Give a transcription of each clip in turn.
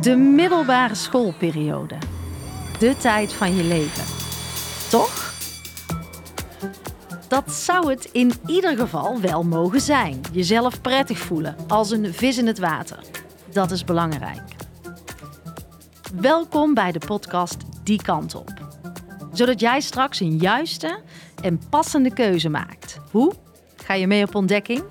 De middelbare schoolperiode. De tijd van je leven. Toch? Dat zou het in ieder geval wel mogen zijn. Jezelf prettig voelen, als een vis in het water. Dat is belangrijk. Welkom bij de podcast Die Kant Op. Zodat jij straks een juiste en passende keuze maakt. Hoe? Ga je mee op ontdekking?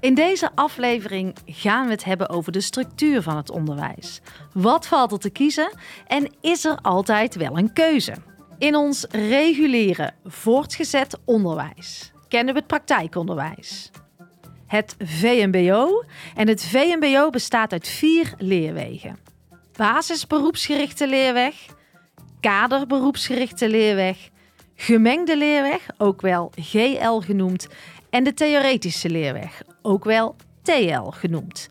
In deze aflevering gaan we het hebben over de structuur van het onderwijs. Wat valt er te kiezen en is er altijd wel een keuze? In ons reguliere voortgezet onderwijs kennen we het praktijkonderwijs. Het VMBO en het VMBO bestaat uit vier leerwegen. Basisberoepsgerichte leerweg, kaderberoepsgerichte leerweg, gemengde leerweg, ook wel GL genoemd, en de theoretische leerweg, ook wel TL genoemd.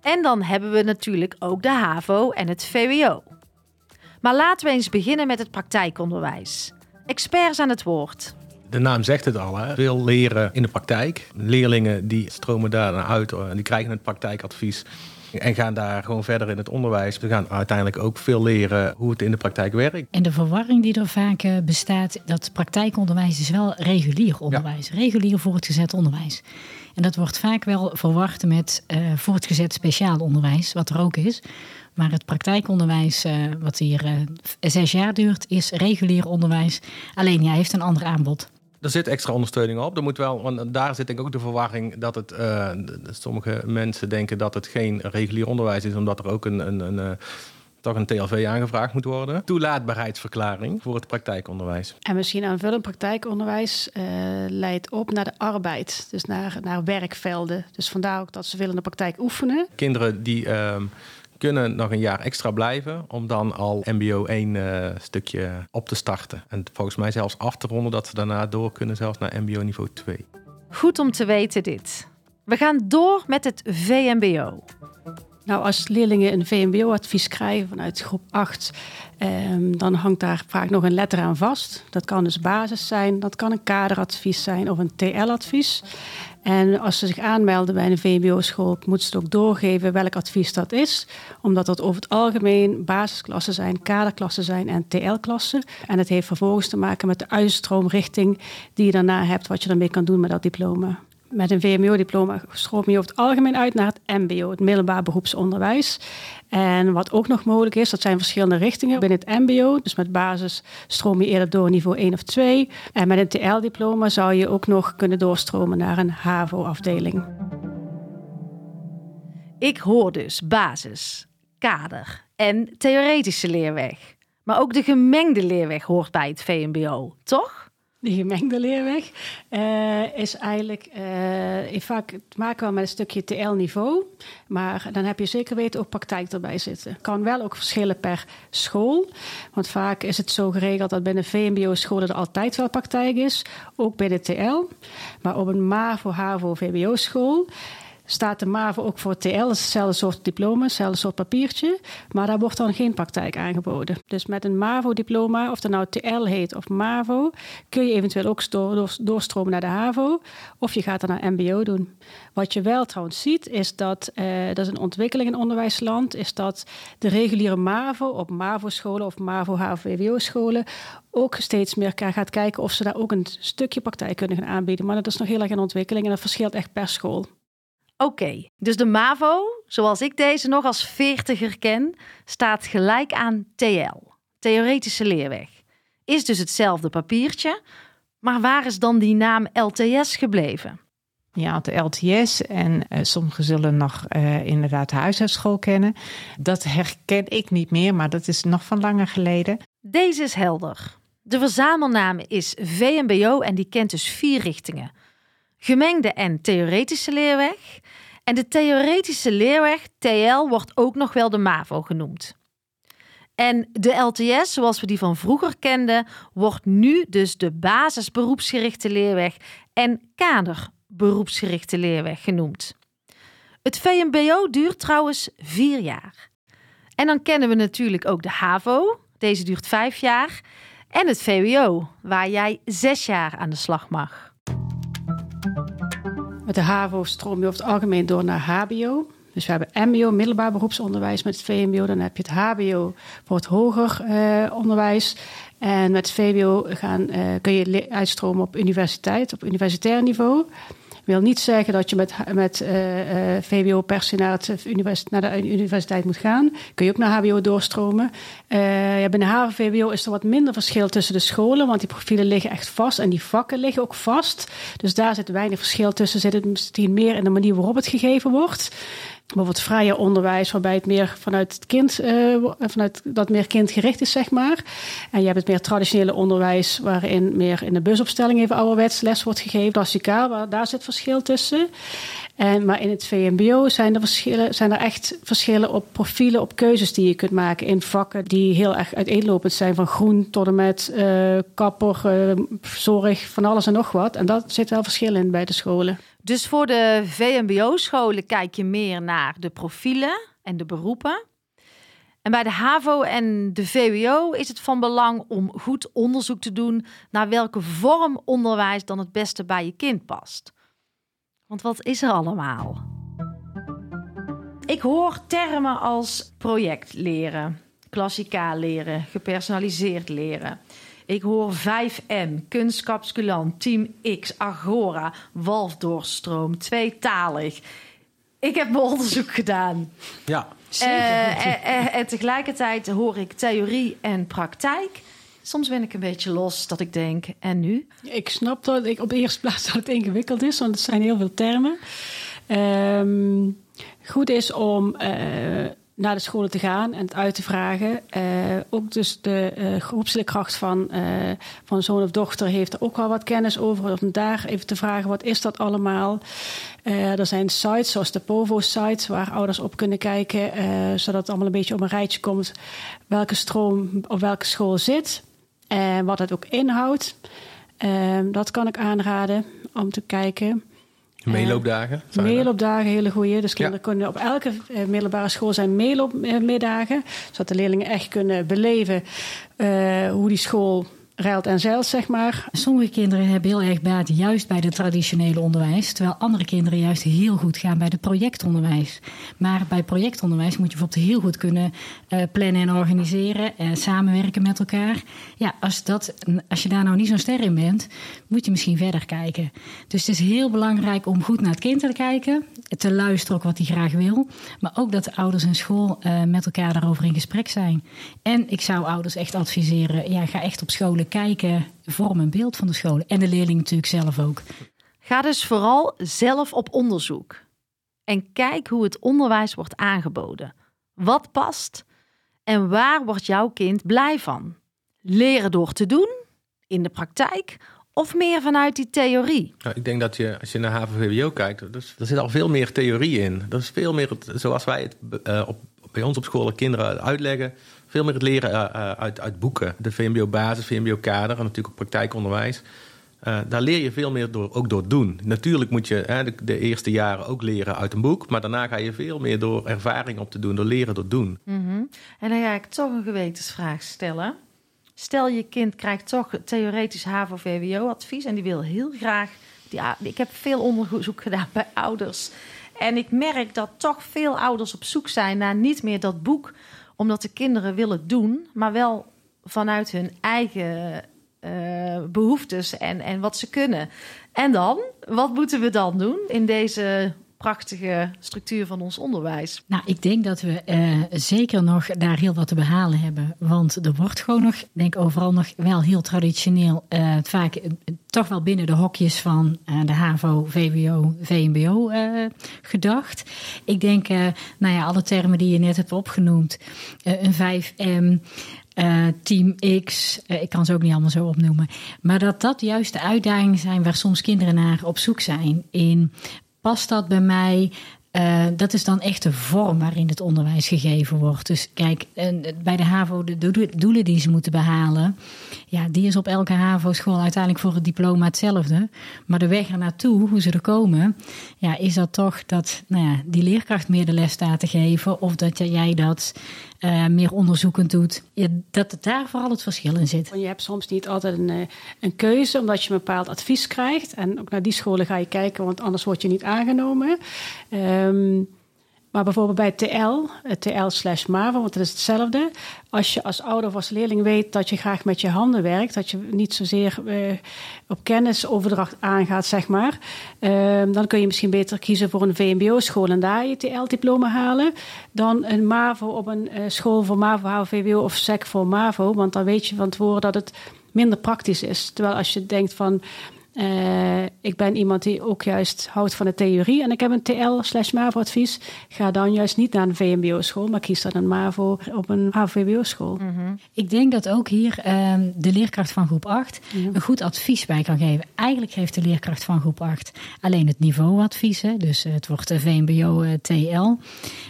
En dan hebben we natuurlijk ook de HAVO en het VWO. Maar laten we eens beginnen met het praktijkonderwijs. Experts aan het woord. De naam zegt het al, hè? veel leren in de praktijk. Leerlingen die stromen daar naar uit en die krijgen het praktijkadvies en gaan daar gewoon verder in het onderwijs. We gaan uiteindelijk ook veel leren hoe het in de praktijk werkt. En de verwarring die er vaak eh, bestaat, dat praktijkonderwijs is wel regulier onderwijs. Ja. Regulier voortgezet onderwijs. En dat wordt vaak wel verward met uh, voortgezet speciaal onderwijs, wat er ook is. Maar het praktijkonderwijs, uh, wat hier uh, zes jaar duurt, is regulier onderwijs. Alleen jij heeft een ander aanbod. Er zit extra ondersteuning op. Er moet wel, want daar zit denk ik ook de verwarring dat het. Uh, sommige mensen denken dat het geen regulier onderwijs is, omdat er ook een. een, een toch een TLV aangevraagd moet worden. Toelaatbaarheidsverklaring voor het praktijkonderwijs. En misschien aanvullend praktijkonderwijs uh, leidt op naar de arbeid, dus naar, naar werkvelden. Dus vandaar ook dat ze willen de praktijk oefenen. Kinderen die uh, kunnen nog een jaar extra blijven om dan al MBO 1 uh, stukje op te starten. En volgens mij zelfs af te ronden dat ze daarna door kunnen zelfs naar MBO niveau 2. Goed om te weten dit. We gaan door met het VMBO. Nou, als leerlingen een VMBO-advies krijgen vanuit groep 8, eh, dan hangt daar vaak nog een letter aan vast. Dat kan dus basis zijn, dat kan een kaderadvies zijn of een TL-advies. En als ze zich aanmelden bij een VMBO-school, moeten ze ook doorgeven welk advies dat is. Omdat dat over het algemeen basisklassen zijn, kaderklassen zijn en TL-klassen. En het heeft vervolgens te maken met de uitstroomrichting die je daarna hebt, wat je ermee kan doen met dat diploma met een VMBO-diploma stroom je over het algemeen uit naar het MBO, het middelbaar beroepsonderwijs. En wat ook nog mogelijk is, dat zijn verschillende richtingen binnen het MBO. Dus met basis stroom je eerder door niveau 1 of 2. En met een TL-diploma zou je ook nog kunnen doorstromen naar een HAVO-afdeling. Ik hoor dus basis, kader en theoretische leerweg. Maar ook de gemengde leerweg hoort bij het VMBO, toch? De gemengde leerweg uh, is eigenlijk uh, vaak te maken wel met een stukje TL-niveau. Maar dan heb je zeker weten ook praktijk erbij zitten. Kan wel ook verschillen per school. Want vaak is het zo geregeld dat binnen VMBO-scholen er altijd wel praktijk is. Ook bij de TL. Maar op een MAVO, HAVO, VBO-school staat de MAVO ook voor TL. Hetzelfde soort diploma, hetzelfde soort papiertje. Maar daar wordt dan geen praktijk aangeboden. Dus met een MAVO-diploma, of dat nou TL heet of MAVO, kun je eventueel ook doorstromen naar de HAVO. Of je gaat dan naar MBO doen. Wat je wel trouwens ziet, is dat, uh, dat is een ontwikkeling in onderwijsland, is dat de reguliere MAVO op MAVO-scholen of MAVO-HVWO-scholen ook steeds meer gaat kijken of ze daar ook een stukje praktijk kunnen gaan aanbieden. Maar dat is nog heel erg in ontwikkeling en dat verschilt echt per school. Oké, dus de MAVO, zoals ik deze nog als veertiger ken, staat gelijk aan TL, theoretische leerweg. Is dus hetzelfde papiertje, maar waar is dan die naam LTS gebleven? Ja, de LTS en uh, sommigen zullen nog uh, inderdaad de huisartsschool kennen. Dat herken ik niet meer, maar dat is nog van langer geleden. Deze is helder. De verzamelnaam is VMBO en die kent dus vier richtingen gemengde en theoretische leerweg. En de theoretische leerweg, TL, wordt ook nog wel de MAVO genoemd. En de LTS, zoals we die van vroeger kenden, wordt nu dus de basisberoepsgerichte leerweg en kaderberoepsgerichte leerweg genoemd. Het VMBO duurt trouwens vier jaar. En dan kennen we natuurlijk ook de HAVO, deze duurt vijf jaar, en het VWO, waar jij zes jaar aan de slag mag. Met de HAVO stroom je over het algemeen door naar HBO. Dus we hebben MBO, middelbaar beroepsonderwijs. Met het VMBO dan heb je het HBO voor het hoger uh, onderwijs. En met het VWO gaan, uh, kun je uitstromen op universiteit, op universitair niveau wil niet zeggen dat je met, met uh, uh, VWO per se naar, naar, de universiteit moet gaan. Kun je ook naar HBO doorstromen. Uh, ja, binnen HAVO-VWO is er wat minder verschil tussen de scholen, want die profielen liggen echt vast en die vakken liggen ook vast. Dus daar zit weinig verschil tussen. Zit het misschien meer in de manier waarop het gegeven wordt bijvoorbeeld vrije onderwijs, waarbij het meer vanuit het kind, uh, vanuit dat meer kindgericht is, zeg maar. En je hebt het meer traditionele onderwijs, waarin meer in de busopstelling even ouderwets les wordt gegeven, klassikaal, waar, daar zit verschil tussen. En, maar in het VMBO zijn er, verschillen, zijn er echt verschillen op profielen, op keuzes die je kunt maken in vakken die heel erg uiteenlopend zijn. Van groen tot en met uh, kapper, uh, zorg, van alles en nog wat. En dat zit wel verschil in bij de scholen. Dus voor de VMBO-scholen kijk je meer naar de profielen en de beroepen. En bij de HAVO en de VWO is het van belang om goed onderzoek te doen naar welke vorm onderwijs dan het beste bij je kind past. Want wat is er allemaal? Ik hoor termen als project leren, klassikaal leren, gepersonaliseerd leren. Ik hoor 5M, Kunstkapskulant, Team X, Agora, Walfdoorstroom, tweetalig. Ik heb mijn onderzoek gedaan. Ja. Uh, uh, en tegelijkertijd hoor ik theorie en praktijk. Soms ben ik een beetje los dat ik denk, en nu? Ik snap dat ik op de eerste plaats dat het ingewikkeld is, want het zijn heel veel termen. Um, goed is om uh, naar de scholen te gaan en het uit te vragen. Uh, ook dus de uh, groepsleerkracht van, uh, van zoon of dochter heeft er ook wel wat kennis over. Om daar even te vragen, wat is dat allemaal? er zijn sites zoals de POVO-site waar ouders op kunnen kijken. zodat het allemaal een beetje op een rijtje komt welke stroom op welke school zit. En wat het ook inhoudt. dat kan ik aanraden om te kijken. Meeloopdagen? Uh, meeloopdagen, hele goede. Dus kinderen kunnen op elke uh, middelbare school zijn meeloopmiddagen. Zodat de leerlingen echt kunnen beleven uh, hoe die school ruilt en zeilt, zeg maar. Sommige kinderen hebben heel erg baat juist bij het traditionele onderwijs, terwijl andere kinderen juist heel goed gaan bij het projectonderwijs. Maar bij projectonderwijs moet je bijvoorbeeld heel goed kunnen uh, plannen en organiseren, en samenwerken met elkaar. Ja, als, dat, als je daar nou niet zo'n ster in bent, moet je misschien verder kijken. Dus het is heel belangrijk om goed naar het kind te kijken, te luisteren ook wat hij graag wil, maar ook dat de ouders en school uh, met elkaar daarover in gesprek zijn. En ik zou ouders echt adviseren, ja, ga echt op scholen kijken, vorm een beeld van de scholen. En de leerling natuurlijk zelf ook. Ga dus vooral zelf op onderzoek. En kijk hoe het onderwijs wordt aangeboden. Wat past en waar wordt jouw kind blij van? Leren door te doen, in de praktijk of meer vanuit die theorie? Nou, ik denk dat je, als je naar HAVO-VWO kijkt, er zit al veel meer theorie in. Dat is veel meer zoals wij het uh, op, bij ons op school kinderen uitleggen veel meer het leren uh, uit, uit boeken. De VMBO-basis, VMBO-kader en natuurlijk ook praktijkonderwijs. Uh, daar leer je veel meer door, ook door doen. Natuurlijk moet je de, de, eerste jaren ook leren uit een boek, maar daarna ga je veel meer door ervaring op te doen, door leren door doen. -hmm. En dan ga ik toch een gewetensvraag stellen. Stel je kind krijgt toch theoretisch HAVO-VWO-advies en die wil heel graag. Ja, ik heb veel onderzoek gedaan bij ouders. En ik merk dat toch veel ouders op zoek zijn naar niet meer dat boek omdat de kinderen willen doen, maar wel vanuit hun eigen uh, behoeftes en, en wat ze kunnen. En dan, wat moeten we dan doen in deze prachtige structuur van ons onderwijs? Nou, ik denk dat we uh, zeker nog daar heel wat te behalen hebben. Want er wordt gewoon nog, denk overal nog wel heel traditioneel, uh, vaak uh, toch wel binnen de hokjes van de HAVO, VWO, VMBO gedacht. Ik denk, nou ja, alle termen die je net hebt opgenoemd, een 5M. Uh, Team X, ik kan ze ook niet allemaal zo opnoemen. Maar dat dat juist de uitdagingen zijn waar soms kinderen naar op zoek zijn. In past dat bij mij? Uh, dat is dan echt de vorm waarin het onderwijs gegeven wordt. Dus kijk, bij de HAVO, de doelen die ze moeten behalen, ja, die is op elke HAVO-school uiteindelijk voor het diploma hetzelfde. Maar de weg er naartoe, hoe ze er komen, ja, is dat toch dat nou ja, die leerkracht meer de les staat te geven, of dat jij dat uh, meer onderzoekend doet. Ja, dat daar vooral het verschil in zit. Je hebt soms niet altijd een, eh, een keuze, omdat je een bepaald advies krijgt. En ook naar die scholen ga je kijken, want anders word je niet aangenomen. Um, maar bijvoorbeeld bij TL, TL slash MAVO, want dat is hetzelfde. Als je als ouder of als leerling weet dat je graag met je handen werkt, dat je niet zozeer uh, op kennisoverdracht aangaat, zeg maar, uh, dan kun je misschien beter kiezen voor een VMBO-school en daar je TL-diploma halen, dan een MAVO op een uh, school voor MAVO, HAVO, VWO of SEC voor MAVO, want dan weet je van tevoren dat het minder praktisch is. Terwijl als je denkt van uh, ik ben iemand die ook juist houdt van de theorie en ik heb een TL slash MAVO advies. Ga dan juist niet naar een VMBO school, maar kies dan een MAVO op een HVBO school. Mm -hmm. Ik denk dat ook hier uh, de leerkracht van groep 8 ja. een goed advies bij kan geven. Eigenlijk geeft de leerkracht van groep 8 alleen het niveauadvies. Hè, dus het wordt de VMBO uh, TL.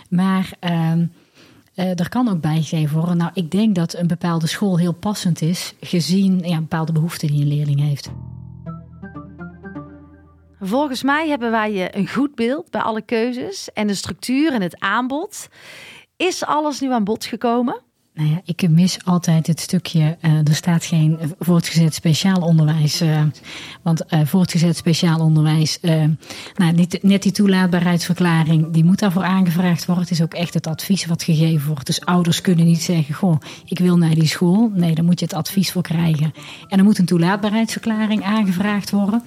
Maar... Uh, er kan ook bijgegeven worden. Nou, ik denk dat een bepaalde school heel passend is, gezien ja, bepaalde behoeften die een leerling heeft. Volgens mij hebben wij een goed beeld bij alle keuzes en de structuur en het aanbod. Is alles nu aan bod gekomen? Nou ja, ik mis altijd het stukje. Uh, er staat geen voortgezet speciaal onderwijs. Uh, want uh, voortgezet speciaal onderwijs. nou, niet, net die toelaatbaarheidsverklaring. die moet daarvoor aangevraagd worden. Het is ook echt het advies wat gegeven wordt. Dus ouders kunnen niet zeggen: Goh, ik wil naar die school. Nee, daar moet je het advies voor krijgen. En er moet een toelaatbaarheidsverklaring aangevraagd worden.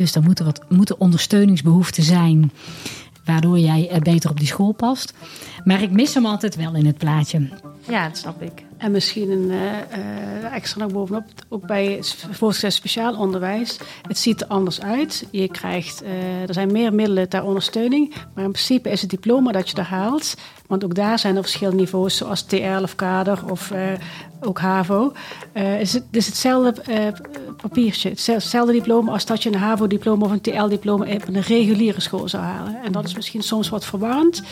Dus er moeten, wat, moeten ondersteuningsbehoeften zijn waardoor jij beter op die school past. Maar ik mis hem altijd wel in het plaatje. Ja, dat snap ik. En misschien een uh, extra nog bovenop, ook bij voortgezet speciaal onderwijs. Het ziet er anders uit. Je krijgt, uh, er zijn meer middelen ter ondersteuning. Maar in principe is het diploma dat je er haalt. Want ook daar zijn er verschillende niveaus, zoals TL of kader of ook HAVO. is het, is hetzelfde papiertje, hetzelfde diploma als dat je een HAVO-diploma of een TL-diploma op een reguliere school zou halen. En dat is misschien soms wat verwarrend.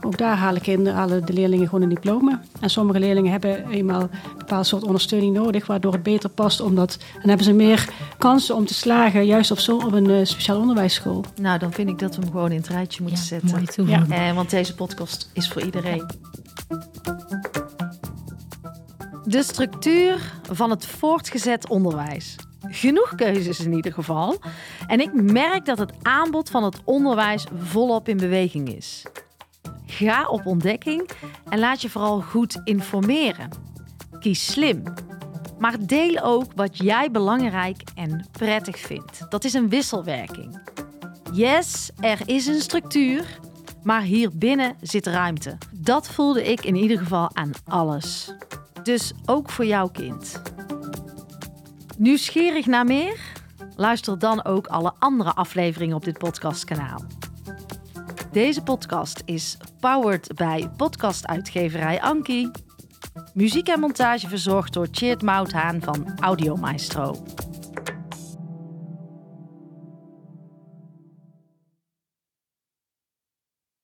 Ook daar halen, kinderen, halen de leerlingen gewoon een diploma. En sommige leerlingen hebben eenmaal een bepaald soort ondersteuning nodig, waardoor het beter past. Omdat, dan hebben ze meer kansen om te slagen, juist op, zo, op een uh, speciaal onderwijsschool. Nou, dan vind ik dat we hem gewoon in het rijtje moeten ja, zetten. Mooi toe. Ja. Eh, want deze podcast is voor iedereen. De structuur van het voortgezet onderwijs. Genoeg keuzes in ieder geval. En ik merk dat het aanbod van het onderwijs volop in beweging is. Ga op ontdekking en laat je vooral goed informeren. Kies slim. Maar deel ook wat jij belangrijk en prettig vindt. Dat is een wisselwerking. Yes, er is een structuur, maar hier binnen zit ruimte. Dat voelde ik in ieder geval aan alles. Dus ook voor jouw kind. Nieuwsgierig naar meer? Luister dan ook alle andere afleveringen op dit podcastkanaal. Deze podcast is powered bij podcastuitgeverij Anki. Muziek en montage verzorgd door Cheert Mouthaan van Audio Maestro.